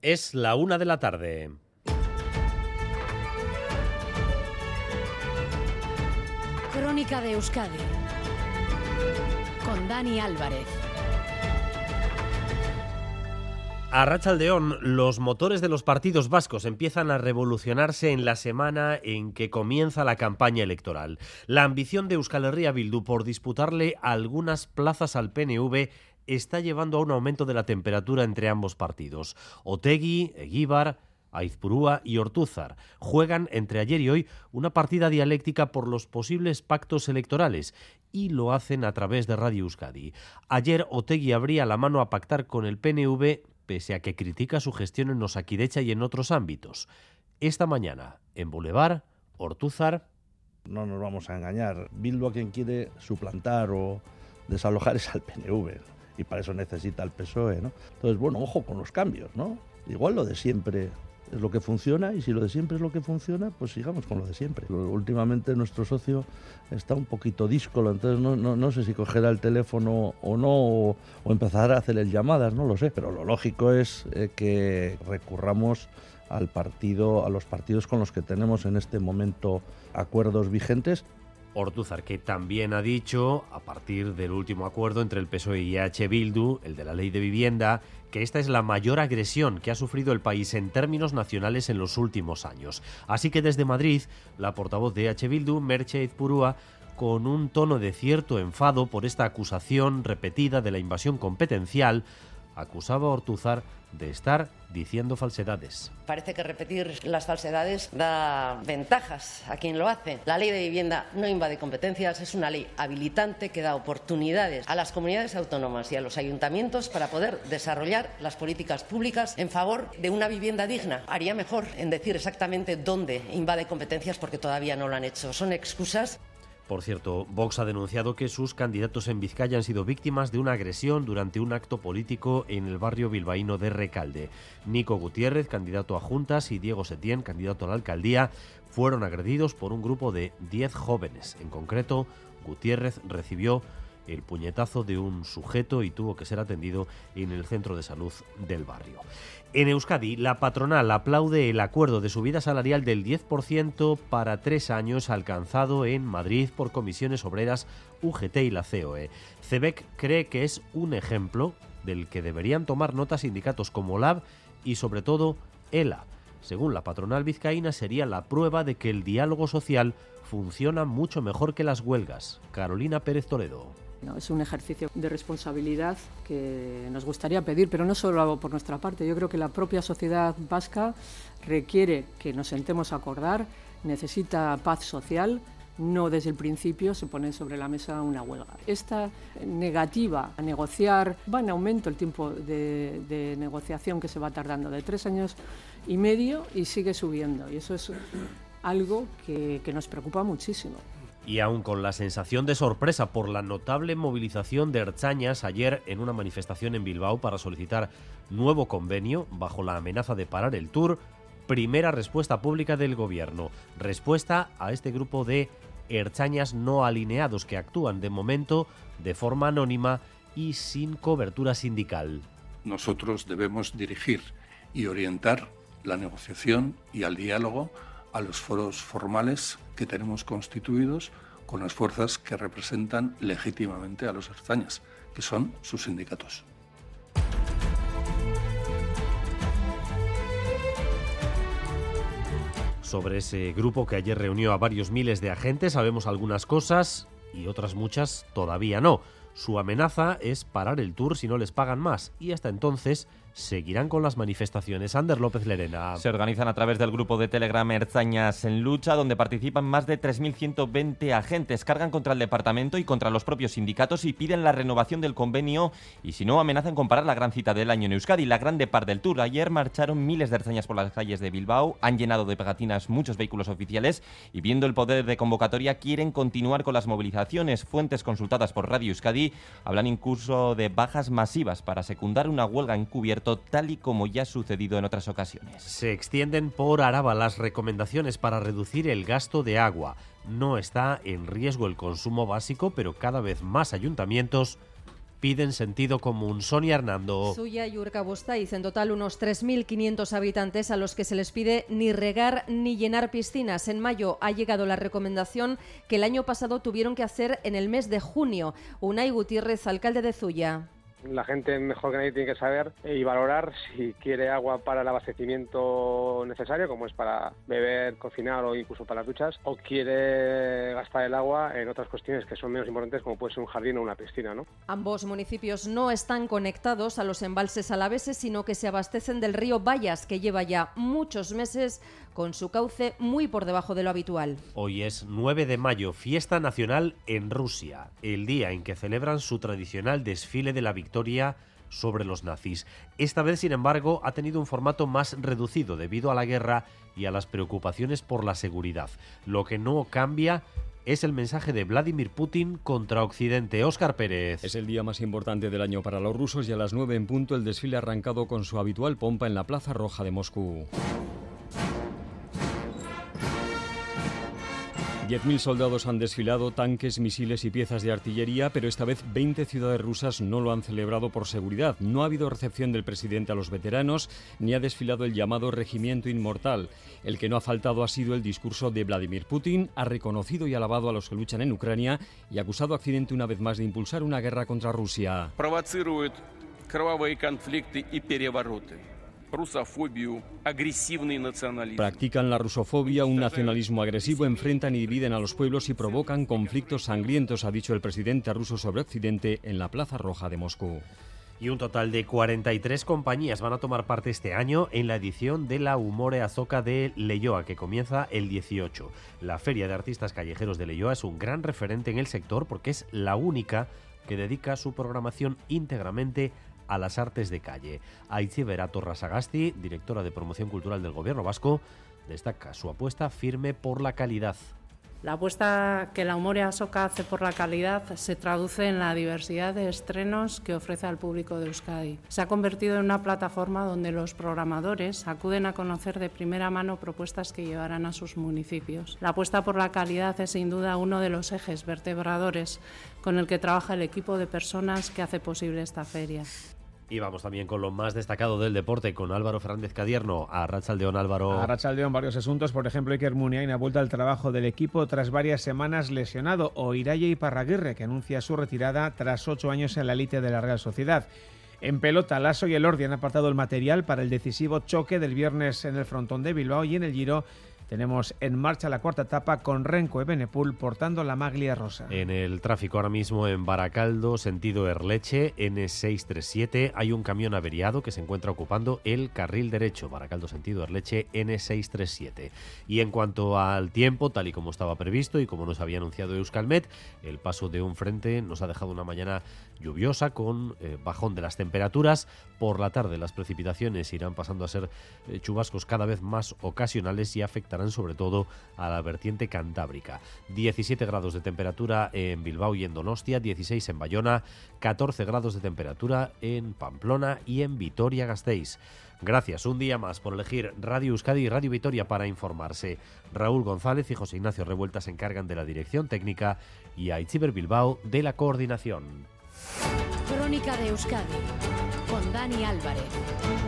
Es la una de la tarde. Crónica de Euskadi con Dani Álvarez. A Rachaldeón, los motores de los partidos vascos empiezan a revolucionarse en la semana en que comienza la campaña electoral. La ambición de Euskal Herria Bildu por disputarle algunas plazas al PNV está llevando a un aumento de la temperatura entre ambos partidos. Otegui, Eguíbar, Aizpurúa y Ortúzar juegan entre ayer y hoy una partida dialéctica por los posibles pactos electorales y lo hacen a través de Radio Euskadi. Ayer Otegui abría la mano a pactar con el PNV pese a que critica su gestión en Osakidecha y en otros ámbitos. Esta mañana, en Boulevard, Ortúzar... No nos vamos a engañar. Bildu a quien quiere suplantar o desalojar es al PNV y para eso necesita el PSOE, ¿no? Entonces, bueno, ojo con los cambios, ¿no? Igual lo de siempre es lo que funciona y si lo de siempre es lo que funciona, pues sigamos con lo de siempre. Últimamente nuestro socio está un poquito díscolo, entonces no, no, no sé si cogerá el teléfono o no, o, o, empezar a hacerle llamadas, no lo sé, pero lo lógico es eh, que recurramos al partido, a los partidos con los que tenemos en este momento acuerdos vigentes Ortúzar, que también ha dicho, a partir del último acuerdo entre el PSOE y H. Bildu, el de la ley de vivienda, que esta es la mayor agresión que ha sufrido el país en términos nacionales en los últimos años. Así que desde Madrid, la portavoz de H. Bildu, Merche Izpurúa, con un tono de cierto enfado por esta acusación repetida de la invasión competencial, acusaba a Ortúzar de estar diciendo falsedades. Parece que repetir las falsedades da ventajas a quien lo hace. La ley de vivienda no invade competencias, es una ley habilitante que da oportunidades a las comunidades autónomas y a los ayuntamientos para poder desarrollar las políticas públicas en favor de una vivienda digna. Haría mejor en decir exactamente dónde invade competencias porque todavía no lo han hecho. Son excusas por cierto, Vox ha denunciado que sus candidatos en Vizcaya han sido víctimas de una agresión durante un acto político en el barrio bilbaíno de Recalde. Nico Gutiérrez, candidato a Juntas, y Diego Setién, candidato a la alcaldía, fueron agredidos por un grupo de 10 jóvenes. En concreto, Gutiérrez recibió el puñetazo de un sujeto y tuvo que ser atendido en el centro de salud del barrio. En Euskadi, la patronal aplaude el acuerdo de subida salarial del 10% para tres años alcanzado en Madrid por comisiones obreras UGT y la COE. CEBEC cree que es un ejemplo del que deberían tomar nota sindicatos como LAB y sobre todo ELA. Según la patronal vizcaína, sería la prueba de que el diálogo social funciona mucho mejor que las huelgas. Carolina Pérez Toledo. Es un ejercicio de responsabilidad que nos gustaría pedir, pero no solo por nuestra parte. Yo creo que la propia sociedad vasca requiere que nos sentemos a acordar, necesita paz social, no desde el principio se pone sobre la mesa una huelga. Esta negativa a negociar va en aumento el tiempo de, negociación que se va tardando de tres años y medio y sigue subiendo. Y eso es algo que nos preocupa muchísimo. Y aún con la sensación de sorpresa por la notable movilización de Erchañas ayer en una manifestación en Bilbao para solicitar nuevo convenio bajo la amenaza de parar el tour, primera respuesta pública del gobierno. Respuesta a este grupo de Erchañas no alineados que actúan de momento de forma anónima y sin cobertura sindical. Nosotros debemos dirigir y orientar la negociación y al diálogo a los foros formales que tenemos constituidos con las fuerzas que representan legítimamente a los erzañas, que son sus sindicatos. Sobre ese grupo que ayer reunió a varios miles de agentes sabemos algunas cosas y otras muchas todavía no. Su amenaza es parar el tour si no les pagan más y hasta entonces seguirán con las manifestaciones. Ander López Lerena. Se organizan a través del grupo de Telegram Erzañas en Lucha, donde participan más de 3.120 agentes. Cargan contra el departamento y contra los propios sindicatos y piden la renovación del convenio y si no amenazan con parar la gran cita del año en Euskadi, la grande par del Tour. Ayer marcharon miles de Erzañas por las calles de Bilbao, han llenado de pegatinas muchos vehículos oficiales y viendo el poder de convocatoria quieren continuar con las movilizaciones. Fuentes consultadas por Radio Euskadi hablan incluso de bajas masivas para secundar una huelga encubierta tal y como ya ha sucedido en otras ocasiones. Se extienden por Araba las recomendaciones para reducir el gasto de agua. No está en riesgo el consumo básico, pero cada vez más ayuntamientos piden sentido común. Sonia Hernando. Suya y Urkabustaiz, en total unos 3.500 habitantes a los que se les pide ni regar ni llenar piscinas. En mayo ha llegado la recomendación que el año pasado tuvieron que hacer en el mes de junio. Unai Gutiérrez, alcalde de Zuya. La gente mejor que nadie tiene que saber y valorar si quiere agua para el abastecimiento necesario, como es para beber, cocinar o incluso para las duchas, o quiere gastar el agua en otras cuestiones que son menos importantes, como puede ser un jardín o una piscina. ¿no? Ambos municipios no están conectados a los embalses alaveses, sino que se abastecen del río Bayas, que lleva ya muchos meses con su cauce muy por debajo de lo habitual. Hoy es 9 de mayo, fiesta nacional en Rusia, el día en que celebran su tradicional desfile de la victoria sobre los nazis. Esta vez, sin embargo, ha tenido un formato más reducido debido a la guerra y a las preocupaciones por la seguridad. Lo que no cambia es el mensaje de Vladimir Putin contra Occidente. Óscar Pérez. Es el día más importante del año para los rusos y a las 9 en punto el desfile arrancado con su habitual pompa en la Plaza Roja de Moscú. 10.000 soldados han desfilado, tanques, misiles y piezas de artillería, pero esta vez 20 ciudades rusas no lo han celebrado por seguridad. No ha habido recepción del presidente a los veteranos, ni ha desfilado el llamado Regimiento Inmortal. El que no ha faltado ha sido el discurso de Vladimir Putin, ha reconocido y alabado a los que luchan en Ucrania y acusado a Occidente una vez más de impulsar una guerra contra Rusia. Practican la rusofobia, un nacionalismo agresivo, enfrentan y dividen a los pueblos y provocan conflictos sangrientos, ha dicho el presidente ruso sobre Occidente en la Plaza Roja de Moscú. Y un total de 43 compañías van a tomar parte este año en la edición de la Humore Azoka de Leyoa, que comienza el 18. La Feria de Artistas Callejeros de Leyoa es un gran referente en el sector porque es la única que dedica su programación íntegramente a las artes de calle. Aitziber Torrasagasti, directora de promoción cultural del Gobierno vasco, destaca su apuesta firme por la calidad. La apuesta que la Humoria Soca hace por la calidad se traduce en la diversidad de estrenos que ofrece al público de Euskadi. Se ha convertido en una plataforma donde los programadores acuden a conocer de primera mano propuestas que llevarán a sus municipios. La apuesta por la calidad es sin duda uno de los ejes vertebradores con el que trabaja el equipo de personas que hace posible esta feria. Y vamos también con lo más destacado del deporte, con Álvaro Fernández Cadierno. A Rachaldeón, Álvaro. A Rachaldeón, varios asuntos. Por ejemplo, Iker Muniain ha vuelto al trabajo del equipo tras varias semanas lesionado. O Iraye Parraguirre, que anuncia su retirada tras ocho años en la elite de la Real Sociedad. En pelota, Lasso y el Ordi han apartado el material para el decisivo choque del viernes en el frontón de Bilbao y en el Giro tenemos en marcha la cuarta etapa con Renko Ebenepul portando la maglia rosa. En el tráfico ahora mismo en Baracaldo, sentido Erleche, N637, hay un camión averiado que se encuentra ocupando el carril derecho. Baracaldo, sentido Erleche, N637. Y en cuanto al tiempo, tal y como estaba previsto y como nos había anunciado Euskalmet, el paso de un frente nos ha dejado una mañana lluviosa con eh, bajón de las temperaturas. Por la tarde las precipitaciones irán pasando a ser eh, chubascos cada vez más ocasionales y afectarán sobre todo a la vertiente cantábrica. 17 grados de temperatura en Bilbao y en Donostia, 16 en Bayona, 14 grados de temperatura en Pamplona y en Vitoria-Gasteiz. Gracias un día más por elegir Radio Euskadi y Radio Vitoria para informarse. Raúl González y José Ignacio Revuelta se encargan de la dirección técnica y Aichiber Bilbao de la coordinación. Crónica de Euskadi con Dani Álvarez.